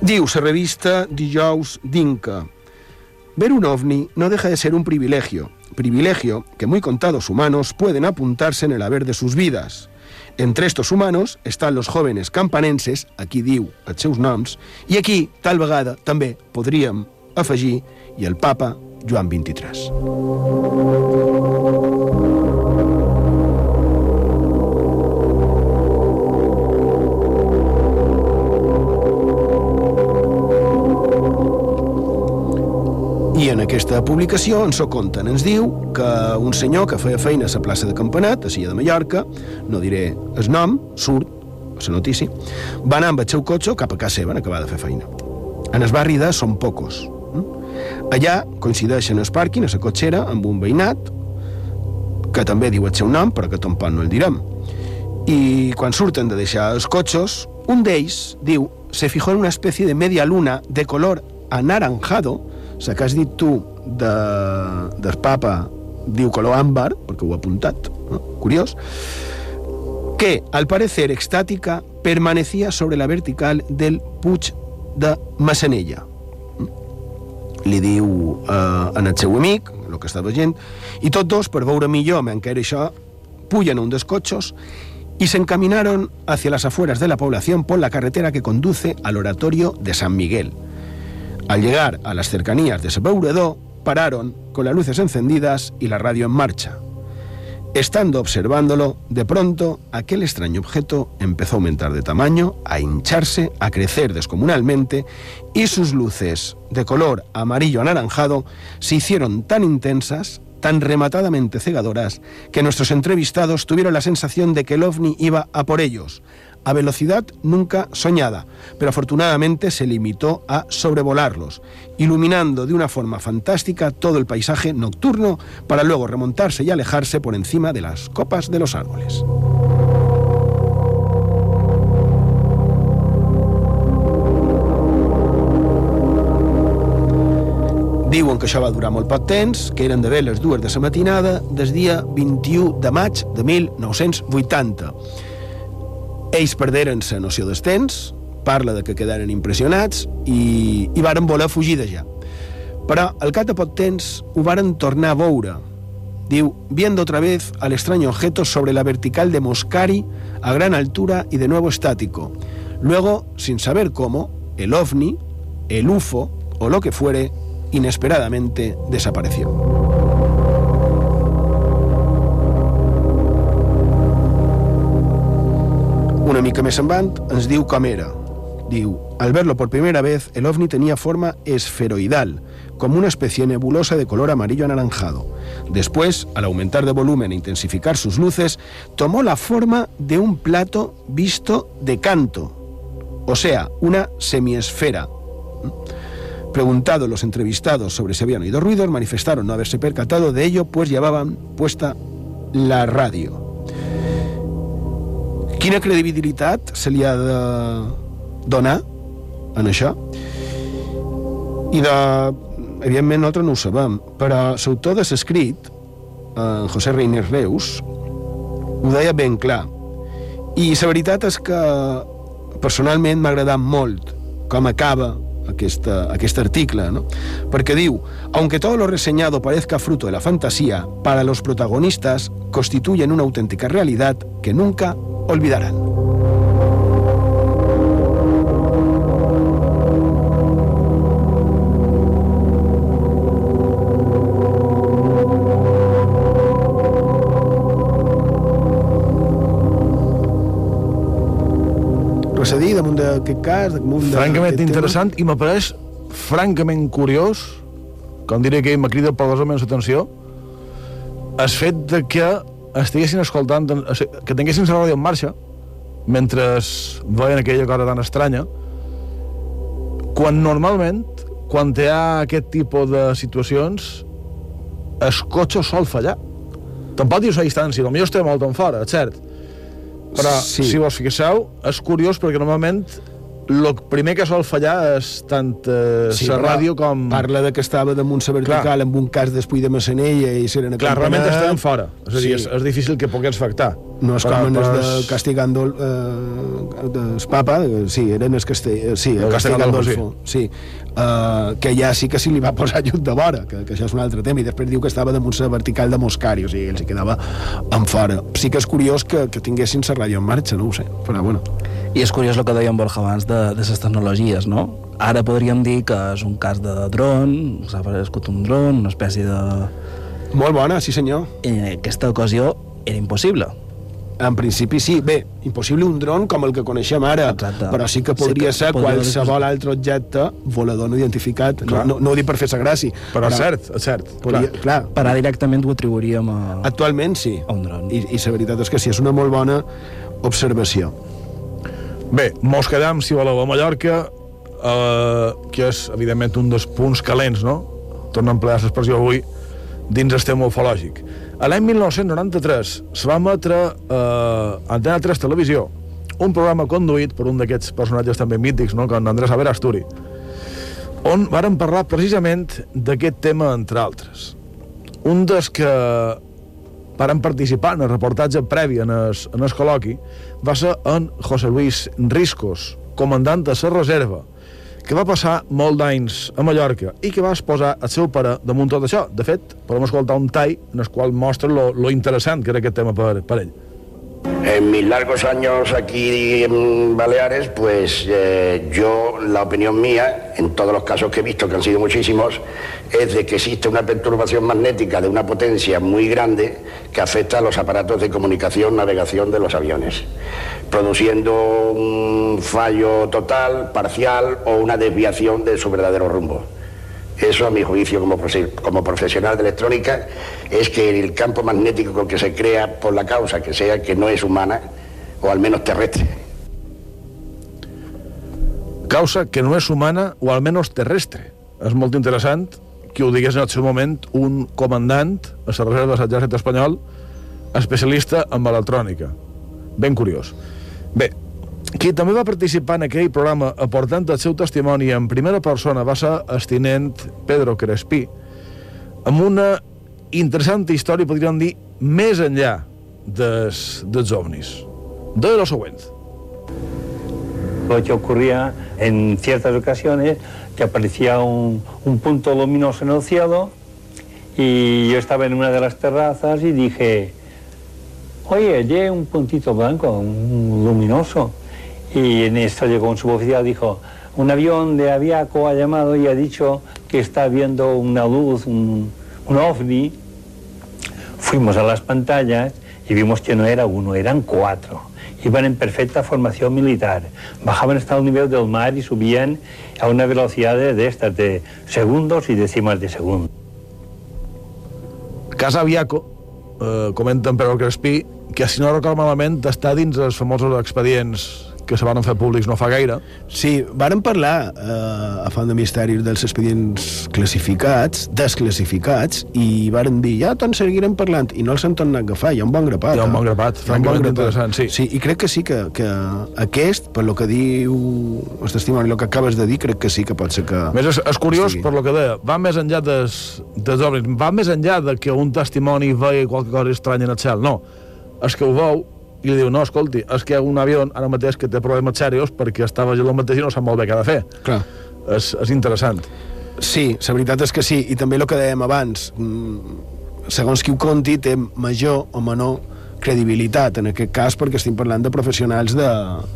B: Diu la revista Dijous d'Inca, Ver un ovni no deja de ser un privilegio, privilegio que muy contados humanos pueden apuntarse en el haber de sus vidas. Entre estos humanos están los jóvenes campanenses, aquí diu els seus noms, i aquí, tal vegada, també podríem afegir, i el papa Joan 23. Aquesta publicació ens ho conten. Ens diu que un senyor que feia feina a la plaça de Campanat, a Silla de Mallorca, no diré el nom, surt a la notícia, va anar amb el seu cotxe cap a casa seva en acabar de fer feina. En el barri de Son Pocos. Allà coincideixen el pàrquing, a la cotxera, amb un veïnat, que també diu el seu nom, però que tampoc no el direm. I quan surten de deixar els cotxes, un d'ells diu se fijó en una especie de media luna de color anaranjado, la que has dit tu de, del papa diu color àmbar, perquè ho ha apuntat, no? curiós, que, al parecer extática, permanecía sobre la vertical del Puig de Massanella. Li diu eh, en el seu amic, el que està veient, i tots dos, per veure millor encara això, pujan a un dels cotxos y se hacia las afueras de la población por la carretera que conduce al oratorio de San Miguel. Al llegar a las cercanías de Sebeuredó, pararon con las luces encendidas y la radio en marcha. Estando observándolo, de pronto aquel extraño objeto empezó a aumentar de tamaño, a hincharse, a crecer descomunalmente y sus luces de color amarillo anaranjado se hicieron tan intensas, tan rematadamente cegadoras, que nuestros entrevistados tuvieron la sensación de que el ovni iba a por ellos, a velocidad nunca soñada, pero afortunadamente se limitó a sobrevolarlos, iluminando de una forma fantástica todo el paisaje nocturno para luego remontarse y alejarse por encima de las copas de los árboles. Diuen que això va durar molt poc temps, que eren d'haver les dues de la matinada del dia 21 de maig de 1980. Ells perderen la noció dels temps, parla de que quedaren impressionats i, i varen voler fugir d'allà. Però al cap de poc temps ho varen tornar a veure. Diu, viendo otra vez al extraño objeto sobre la vertical de Moscari a gran altura y de nuevo estático. Luego, sin saber cómo, el ovni, el UFO o lo que fuere, inesperadamente desapareció. Més ens diu com. Diu, al verlo por primera vez, el ovni tenía forma esferoidal, como una especie nebulosa de color amarillo anaranjado. Después, al aumentar de volumen e intensificar sus luces, tomó la forma de un plato visto de canto, o sea, una semiesfera. Preguntados los entrevistados sobre si habían oído ruidos, manifestaron no haberse percatado de ello, pues llevaban puesta la radio. Quina credibilitat se li ha de donar en això? I de... Evidentment, nosaltres no ho sabem, però l'autor de l'escrit, en José Reiner Reus, ho deia ben clar. I la veritat és que personalment m'ha agradat molt com acaba aquesta, aquest article, ¿no? Perquè diu, aunque todo lo reseñado parezca fruto de la fantasía, para los protagonistas constituyen una auténtica realidad que nunca olvidarán. Res a dir damunt d'aquest cas, damunt
C: Francament interessant i m'apareix francament curiós, com diré que m'ha cridat poderosament l'atenció, el fet de que estiguessin escoltant, que tinguessin la ràdio en marxa, mentre veien aquella cosa tan estranya, quan normalment, quan hi ha aquest tipus de situacions, el cotxe sol fallar. Tampoc dius a distància, potser estem molt en fora, és cert. Però,
B: sí.
C: si vos fixeu, és curiós perquè normalment el primer que sol fallar és tant eh,
B: Sí,
C: la ràdio com...
B: Parla de que estava damunt la vertical
C: Clar.
B: amb un cas després de Massanella i s'eren a
C: Clar, realment estem fora. És a dir,
B: Sí.
C: és, és difícil que pogués afectar.
B: No és
C: Però-
B: com en
C: però
B: els de
C: és-
B: Castigando eh, del Papa, eh, sí, eren els Castell, sí,
C: El
B: el
C: Castigando,
B: Castigandolfo, sí. Uh, que ja sí que sí li va posar lluny de vora, que, que això és un altre tema, i després diu que estava damunt la vertical de Moscari, o sigui, ell s'hi quedava en fora. Sí que és curiós que, que tinguessin la ràdio en marxa, no ho sé, però bueno.
D: I és curiós el que deia en Borja abans de, de les tecnologies, no? Ara podríem dir que és un cas de dron, s'ha aparegut un dron, una espècie de...
B: Molt bona, sí senyor.
D: En aquesta ocasió era impossible.
B: En principi sí. Bé, impossible un dron com el que coneixem ara,
D: Exacte.
B: però sí que podria
D: Sí que
B: ser
D: podria
B: qualsevol
D: haver-
B: altre objecte volador no identificat. No,
C: Clar.
B: no, no ho dic per fer-se gràcia.
C: Però és cert, és cert.
B: Podria,
C: Clar.
B: clar.
D: Per ara directament ho atribuiríem a,
B: Actualment sí.
D: a un dron.
B: I, I la veritat és que sí, és una molt bona observació.
C: Bé, mos quedam, si voleu, a Mallorca, eh, que és, evidentment, un dels punts calents, no? Torno a emplear l'expressió avui, dins el tema ufològic. L'any 1993 se va emetre eh, Antena 3 Televisió un programa conduït per un d'aquests personatges també mítics, no?, com Andrés Haber Asturi, on varen parlar precisament d'aquest tema, entre altres. Un dels que varen participar en el reportatge previ en el, en el col·loqui va ser en José Luis Riscos, comandant de la reserva, que va passar molt d'anys a Mallorca i que va exposar el seu pare damunt tot això. De fet, podem escoltar un tall en el qual mostra lo, lo interessant que era aquest tema per, per ell.
J: En mis largos años aquí en Baleares, pues eh, yo, la opinión mía, en todos los casos que he visto, que han sido muchísimos, es de que existe una perturbación magnética de una potencia muy grande que afecta a los aparatos de comunicación, navegación de los aviones, produciendo un fallo total, parcial o una desviación de su verdadero rumbo. Eso, a mi juicio, como, como profesional de electrónica, es que el campo magnético que se crea por la causa que sea que no es humana, o al menos terrestre.
C: Causa que no és humana o almenys terrestre. És molt interessant que ho digués en el seu moment un comandant a la reserva de l'exèrcit espanyol especialista en electrònica. Ben curiós. Bé, qui també va participar en aquell programa aportant el seu testimoni en primera persona va ser el tinent Pedro Crespí, amb una interessant història, podríem dir, més enllà des, dels ovnis. De lo següent.
K: Lo que ocurría en ciertas ocasiones, que aparecía un, un punto luminoso en el cielo y yo estaba en una de las terrazas y dije, oye, hay un puntito blanco, un luminoso. Y en esto llegó un suboficial dijo, un avión de Aviaco ha llamado y ha dicho que está viendo una luz, un, un ovni. Fuimos a las pantallas y vimos que no era uno, eran cuatro. Iban en perfecta formación militar. Bajaban hasta el nivel del mar y subían a una velocidad de, estas, de segundos y décimas de segundo.
C: Casa Aviaco, eh, comenta en Pedro Crespí, que si no recordo malament està dins els famosos expedients que se van fer públics no fa gaire.
B: Sí, varen parlar eh, a Font de Misteris dels expedients classificats, desclassificats, i varen dir, ja te'n seguirem parlant, i no els han tornat a agafar, hi ha un bon grapat.
C: Hi ha un
B: eh?
C: bon grapat,
B: un
C: francament
B: grapat.
C: interessant, sí.
B: Sí, i crec que sí que, que aquest, per lo que diu el testimoni, el que acabes de dir, crec que sí que pot ser que...
C: A més, és, és curiós,
B: Sí.
C: per lo que deia, va més enllà des, dels ovnis, va més enllà de que un testimoni veia qualque cosa estranya en el cel, no. És que ho veu i li diu, no, escolti, és que hi ha un avió ara mateix que té problemes serios perquè està veient el mateix i no sap molt bé què ha de fer.
B: Clar.
C: És, és interessant.
B: Sí, la veritat és que sí, i també el que dèiem abans, mm, segons qui ho conti, té major o menor credibilitat, en aquest cas perquè estem parlant de professionals de,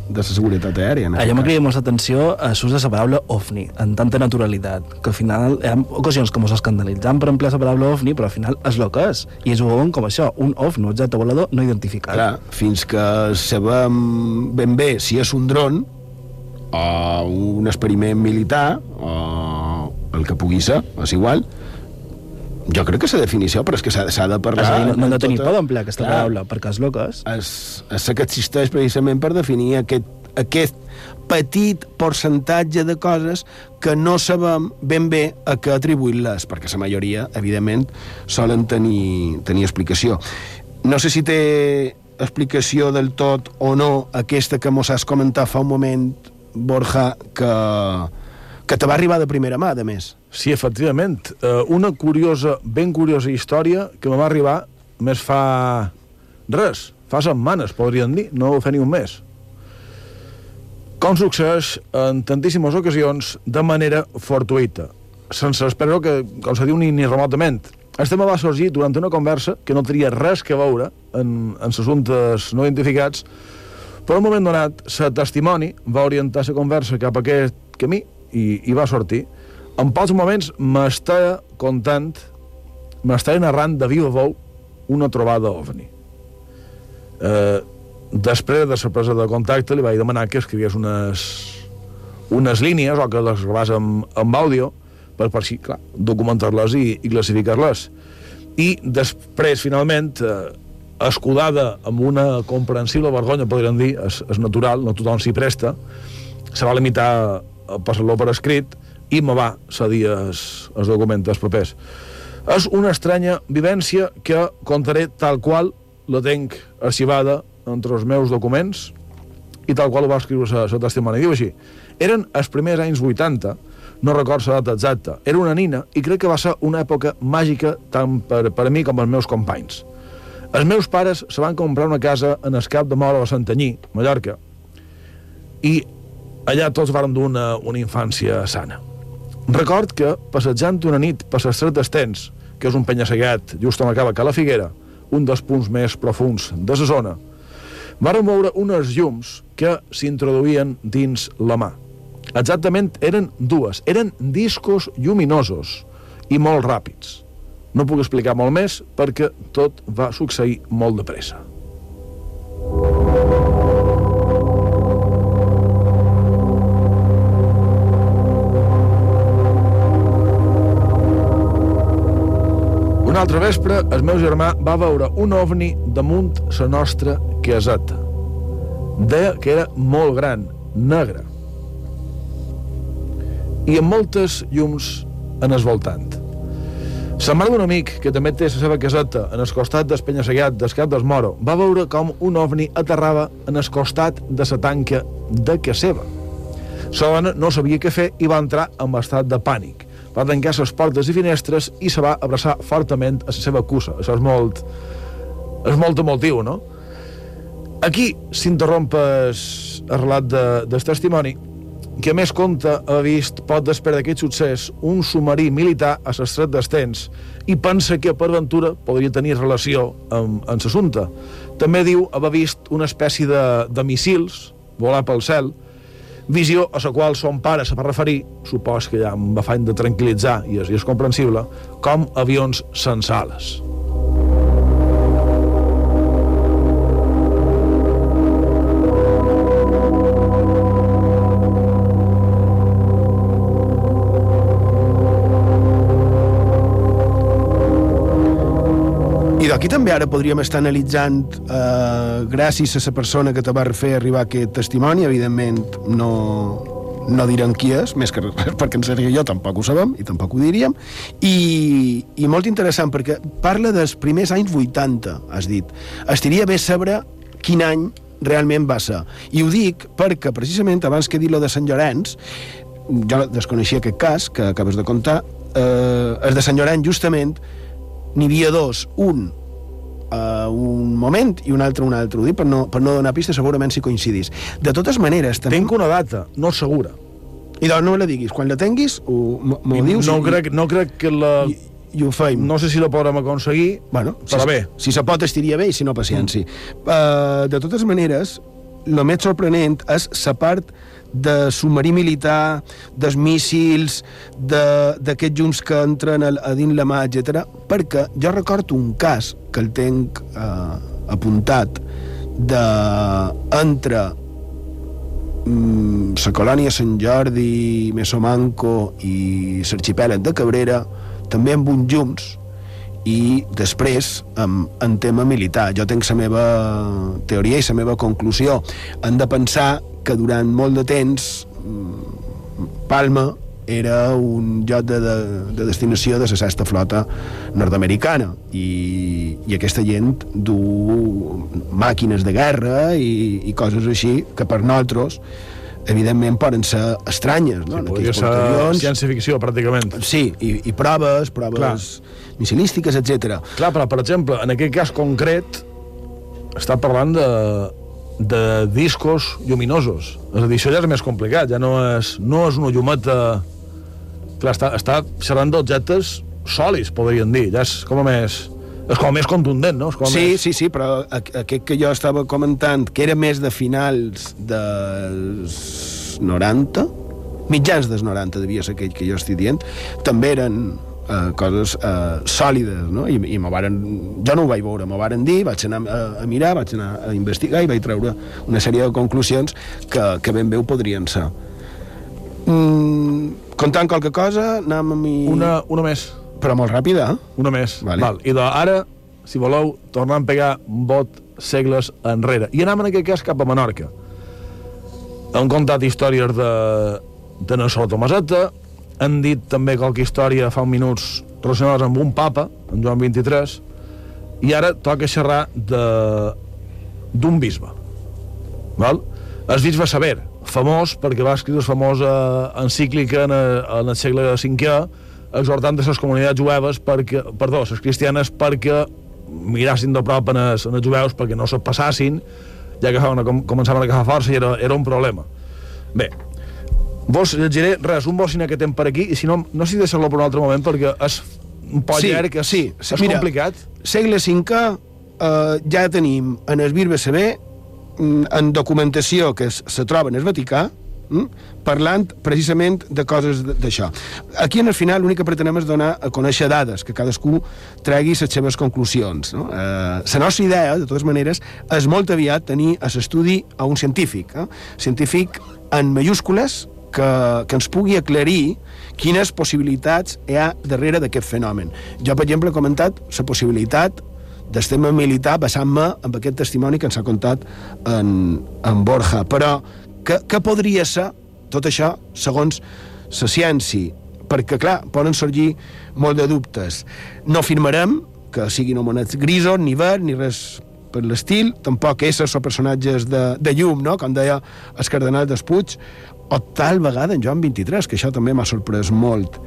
B: de la seguretat aèria.
D: Allò
B: aquest
D: m'ha cridat molta atenció a l'ús de la paraula ovni, en tanta naturalitat, que al final hi ha ocasions que ens escandalitzam per emplear la paraula ovni, però al final és el que és. I és veuen com això, un ovni, un objecte volador no identificat.
B: Clar, fins que sabem ben bé si és un dron o un experiment militar o el que pugui ser, és igual, jo crec que la definició, però és que s'ha s'ha de parlar...
D: És a dir, no, no de tenir
B: tota-
D: por d'emplear aquesta
B: Clar.
D: paraula, perquè és el que és.
B: és, és que existeix precisament per definir aquest, aquest petit percentatge de coses que no sabem ben bé a què atribuir-les, perquè la majoria, evidentment, solen tenir, tenir explicació. No sé si té explicació del tot o no aquesta que mos has comentat fa un moment, Borja, que, que te va arribar de primera mà, de més.
C: Sí, efectivament. Eh, una curiosa, ben curiosa història que me va arribar més fa... res, fa setmanes, podríem dir, no fa ni un mes. Com succeeix en tantíssimes ocasions de manera fortuïta, sense esperar que, com se diu, ni, ni remotament. El tema va sorgir durant una conversa que no tenia res que veure en, en assumptes no identificats, Però en un moment donat, la testimoni va orientar la conversa cap a aquest camí i, i va sortir. En pocs moments m'estava contant, m'estava narrant de viva veu una trobada ovni. Eh, després de la presa de contacte li vaig demanar que escrivies unes, unes línies o que les gravàs amb, amb àudio per, per així, clar, documentar-les i, i classificar-les. I després, finalment, eh, escudada amb una comprensible vergonya, podríem dir, és, és natural, no tothom s'hi presta, se va limitar passar-lo per escrit i me va cedir els, els documents papers. És una estranya vivència que contaré tal qual la tenc arxivada entre els meus documents i tal qual ho va escriure la, la testimoni. Diu així, eren els primers anys 80, no recordo la data exacta, era una nina i crec que va ser una època màgica tant per, per a mi com als meus companys. Els meus pares se van comprar una casa en el cap de Mora a Santanyí, Mallorca, i allà tots varen dur una, una infància sana. Record que, passejant una nit per l'estret d'Estens, que és un penya-segat just on acaba Cala Figuera, un dels punts més profuns de la zona, varen veure unes llums que s'introduïen dins la mà. Exactament eren dues, eren discos lluminosos i molt ràpids. No puc explicar molt més perquè tot va succeir molt de pressa. Un altre vespre, el meu germà va veure un ovni damunt la nostra caseta. Deia que era molt gran, negre, i amb moltes llums en el voltant. La mare d'un amic, que també té la seva caseta en el costat del penya-segat del Cap del Moro, va veure com un ovni aterrava en el costat de la tanca de casa seva. La dona no sabia què fer i va entrar en estat de pànic. Va tancar les portes i finestres i se va abraçar fortament a la seva cussa. Això és molt... és molt emotiu, no? Aquí s'interromp el relat de, del testimoni que més compte ha vist pot després d'aquest succés un submarí militar a l'estret d'Estens i pensa que per ventura podria tenir relació amb, amb l'assumpte. També diu haver vist una espècie de, de missils volar pel cel, visió a la qual son pare se va referir, supos que ja amb afany de tranquil·litzar, i és, i és comprensible, com avions sense ales.
B: I d'aquí també ara podríem estar analitzant, eh, gràcies a la persona que te va fer arribar aquest testimoni, evidentment no, no direm qui és, més que res, perquè en sèrio jo tampoc ho sabem i tampoc ho diríem, i, i molt interessant perquè parla dels primers anys 80, has dit. Estaria bé saber quin any realment va ser. I ho dic perquè, precisament, abans que dit lo de Sant Llorenç, jo desconeixia aquest cas que acabes de contar, eh, el de Sant Llorenç, justament, n'hi havia dos, un a un moment i un altre un altre. Ho dic per no, per no donar pista, segurament si coincidís. De totes maneres... També...
C: Tinc una data, no segura.
B: I doncs no me la diguis. Quan la tinguis, m'ho dius...
C: No,
B: i,
C: crec, no crec que la...
B: I, i ho feim.
C: No sé si la podrem aconseguir,
B: bueno,
C: però
B: si,
C: bé.
B: Si se pot, estiria bé, i si no, paciència. Mm. Uh, de totes maneres, el més sorprenent és la part de submarí militar, dels míssils, d'aquests llums que entren a, a dins la mà, etc. Perquè jo recordo un cas que el tenc eh, apuntat de entre mm, la colònia Sant Jordi, Mesomanco i l'arxipèlag de Cabrera, també amb uns llums, i després en, en tema militar. Jo tenc la meva teoria i la meva conclusió. Hem de pensar que durant molt de temps Palma era un lloc de, de, de destinació de la sexta flota nord-americana i, i aquesta gent du màquines de guerra i, i coses així que per nosaltres evidentment poden ser estranyes no?
C: Sí, podria ser ciència-ficció, pràcticament.
B: Sí, i, i proves, proves Clar. missilístiques, etc.
C: Clar, però, per exemple, en aquest cas concret, està parlant de, de discos lluminosos. És a dir, això ja és més complicat, ja no és, no és una llumeta... Clar, està, està xerrant d'objectes sòlids, podríem dir. Ja és com a més... És com més contundent, no? És com
B: Sí,
C: més...
B: sí, sí, però aquest que jo estava comentant, que era més de finals dels 90, mitjans dels 90 devia ser aquell que jo estic dient, també eren eh, coses eh, sòlides, no? I, i varen, jo no ho vaig veure, me varen dir, vaig anar a, a mirar, vaig anar a investigar i vaig treure una sèrie de conclusions que, que ben bé ho podrien ser. Mm, contant qualque cosa, anem a mi...
C: Una, una més.
B: Però molt ràpida, eh?
C: Una més.
B: Vale.
C: Val. I de, ara, si voleu, tornem a pegar un bot segles enrere. I anem en aquest cas cap a Menorca. Han contat històries de, de Nassau Tomaseta, han dit també qualque història fa uns minuts relacionades amb un papa, en Joan 23, i ara toca xerrar d'un bisbe. Val? El bisbe Saber, famós perquè va escriure la famosa encíclica en, en el segle V exhortant de les comunitats jueves perquè, perdó, les cristianes perquè mirassin de prop en els, en els jueus perquè no se passassin ja que començaven a agafar força i era, era un problema bé, vos llegiré res, un bocina que tem per aquí i si no, no sé si deixar-lo per un altre moment perquè és un poc
B: Sí,
C: llarg, és,
B: sí,
C: és
B: mira,
C: complicat
B: Segle V eh, ja tenim en el Bisbe Sever mm, en documentació que es, se troba en el Vaticà mm, parlant precisament de coses d'això. Aquí, en el final, l'únic que pretenem és donar a conèixer dades, que cadascú tregui les seves conclusions. No? Eh, la nostra idea, de totes maneres, és molt aviat tenir a l'estudi a un científic, eh? científic en mayúscules, que, que ens pugui aclarir quines possibilitats hi ha darrere d'aquest fenomen. Jo, per exemple, he comentat la possibilitat del tema militar basant-me en aquest testimoni que ens ha contat en, en Borja. Però què, podria ser tot això segons la ciència? Perquè, clar, poden sorgir molt de dubtes. No afirmarem que siguin homonets grisos, ni verds, ni res per l'estil, tampoc éssers o personatges de, de llum, no? com deia el cardenal Despuig, o tal vegada en Joan 23, que això també m'ha sorprès molt.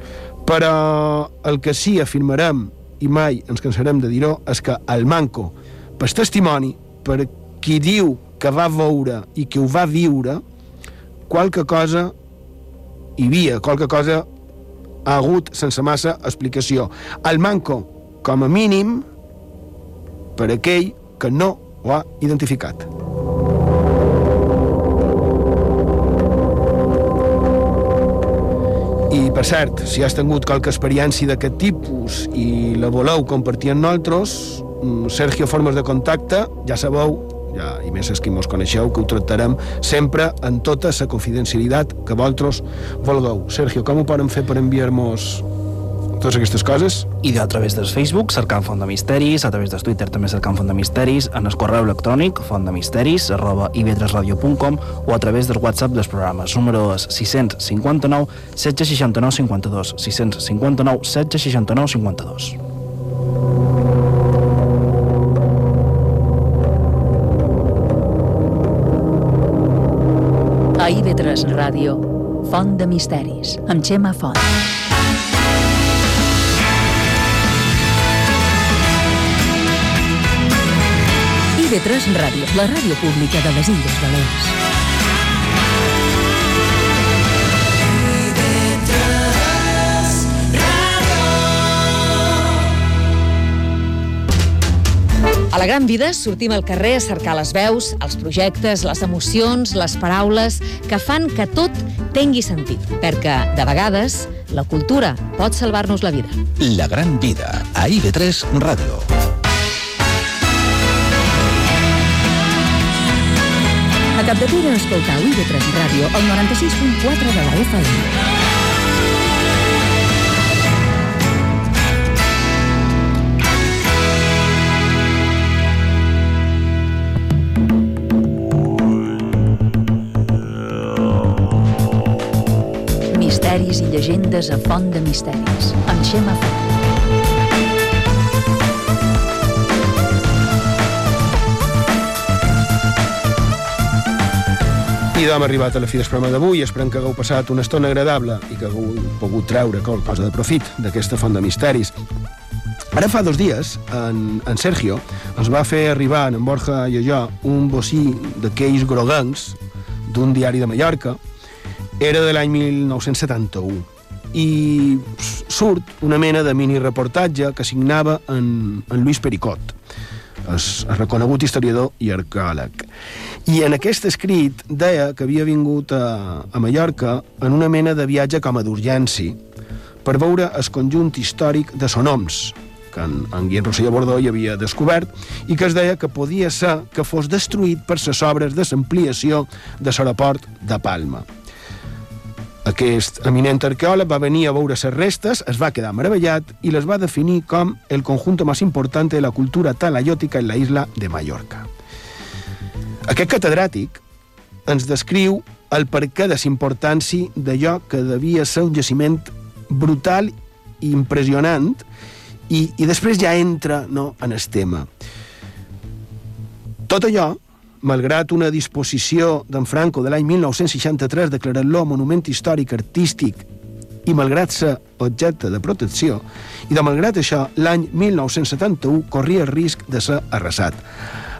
B: Però el que sí afirmarem, i mai ens cansarem de dir-ho, és que el manco, per testimoni, per qui diu que va veure i que ho va viure, qualque cosa hi havia, qualque cosa ha hagut sense massa explicació. El manco, com a mínim, per aquell que no ho ha identificat. I, per cert, si has tingut qualque experiència d'aquest tipus i la voleu compartir amb nosaltres, mm, Sergio Formes de Contacte, ja sabeu, ja, i més els que mos coneixeu, que ho tractarem sempre en tota la confidencialitat que vosaltres vulgueu. Sergio, com ho poden fer per enviar-nos totes aquestes coses?
D: I a través del Facebook, cercant Font de Misteris, a través del Twitter també cercant Font de Misteris, en el correu electrònic fontdemisteris arroba ib3radio.com o a través del WhatsApp dels programes. Número és 659 769 52 659 769 52.
F: A IB3 Ràdio, Font de Misteris, amb Xema Font. IB3 Ràdio, la ràdio pública de les Illes Balears.
L: A la gran vida sortim al carrer a cercar les veus, els projectes, les emocions, les paraules que fan que tot tingui sentit, perquè, de vegades, la cultura pot salvar-nos la vida.
M: La gran vida, a IB3 Ràdio.
F: Capdepera escoltau IB3 Ràdio, el 96.4 de la FM. Misteris i llegendes a Font de Misteris, amb Xema Font.
B: I doncs hem arribat a la fi del programa d'avui. Esperem que hagueu passat una estona agradable i que hagueu pogut treure cosa de profit d'aquesta font de misteris. Ara fa dos dies, en, en Sergio ens va fer arribar, en Borja i jo, un bocí d'aquells groguencs d'un diari de Mallorca. Era de l'any 1971. i surt una mena de mini-reportatge que signava en, en Lluís Pericot, el reconegut historiador i arqueòleg. I en aquest escrit deia que havia vingut a, a Mallorca en una mena de viatge com a d'urgència per veure el conjunt històric de Sonoms, que en, en Guillem Rosselló Bordó hi havia descobert, i que es deia que podia ser que fos destruït per les obres de l'ampliació de l'aeroport de Palma. Aquest eminent arqueòleg va venir a veure les restes, es va quedar meravellat i les va definir com el conjunto més important de la cultura talayòtica en la isla de Mallorca. Aquest catedràtic ens descriu el perquè de l'importància d'allò que devia ser un jaciment brutal i impressionant i, i després ja entra no, en el tema. Tot allò, malgrat una disposició d'en Franco de l'any 1963 declarant-lo monument històric artístic i malgrat ser objecte de protecció, i de malgrat això, l'any 1971 corria el risc de ser arrasat.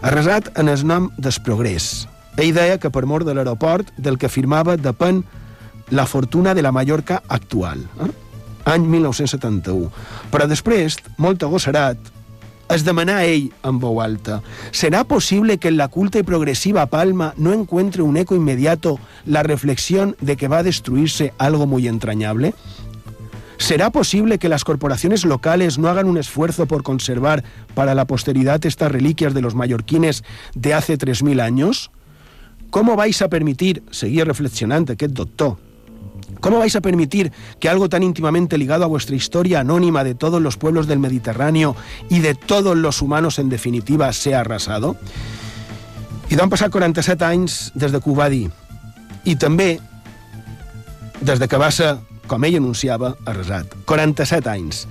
B: Arrasat en el nom del progrés. Ell deia que per mort de l'aeroport del que afirmava depèn la fortuna de la Mallorca actual. Eh? any 1971. Però després, molt agossarat, es demanà a ell en veu alta ¿Será posible que en la culta y progresiva Palma no encuentre un eco inmediato la reflexión de que va destruirse algo muy entrañable? ¿Será posible que las corporaciones locales no hagan un esfuerzo por conservar para la posteridad estas reliquias de los mallorquines de hace 3.000 años? ¿Cómo vais a permitir, seguía reflexionando aquest doctor, ¿Cómo vais a permitir que algo tan íntimamente ligado a vuestra historia anónima de todos los pueblos del Mediterráneo y de todos los humanos en definitiva sea arrasado? I van passar 47 anys des de que ho va dir. I que com ell anunciava, arrasat. 47 anys.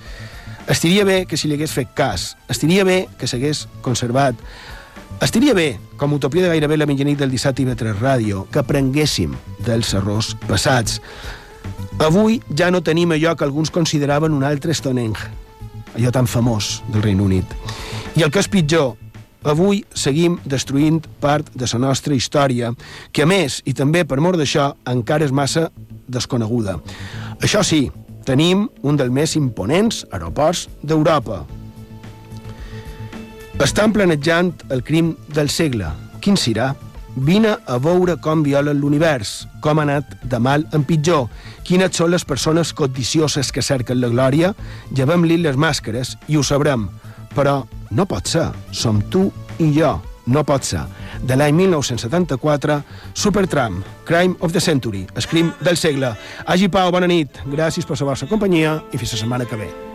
B: Estiria bé que si li hagués fet cas. Estiria bé que s'hagués conservat. Estiria bé, com utopia de gairebé la mitjanit del dissabte i 3 Ràdio, que aprenguéssim dels errors passats. Avui ja no tenim allò que alguns consideraven un altre Stonehenge, allò tan famós del Regne Unit. I el que és pitjor, avui seguim destruint part de la nostra història, que a més, i també per mort d'això, encara és massa desconeguda. Això sí, tenim un dels més imponents aeroports d'Europa, estan planejant el crim del segle. Quin serà? Vine a veure com violen l'univers, com ha anat de mal en pitjor, quines són les persones codicioses que cerquen la glòria, llevem-li les màscares i ho sabrem. Però no pot ser, som tu i jo, no pot ser. De l'any 1974, Supertramp, Crime of the Century, Scream del segle. Hagi Pau, bona nit, gràcies per la vostra companyia i fins la setmana que ve.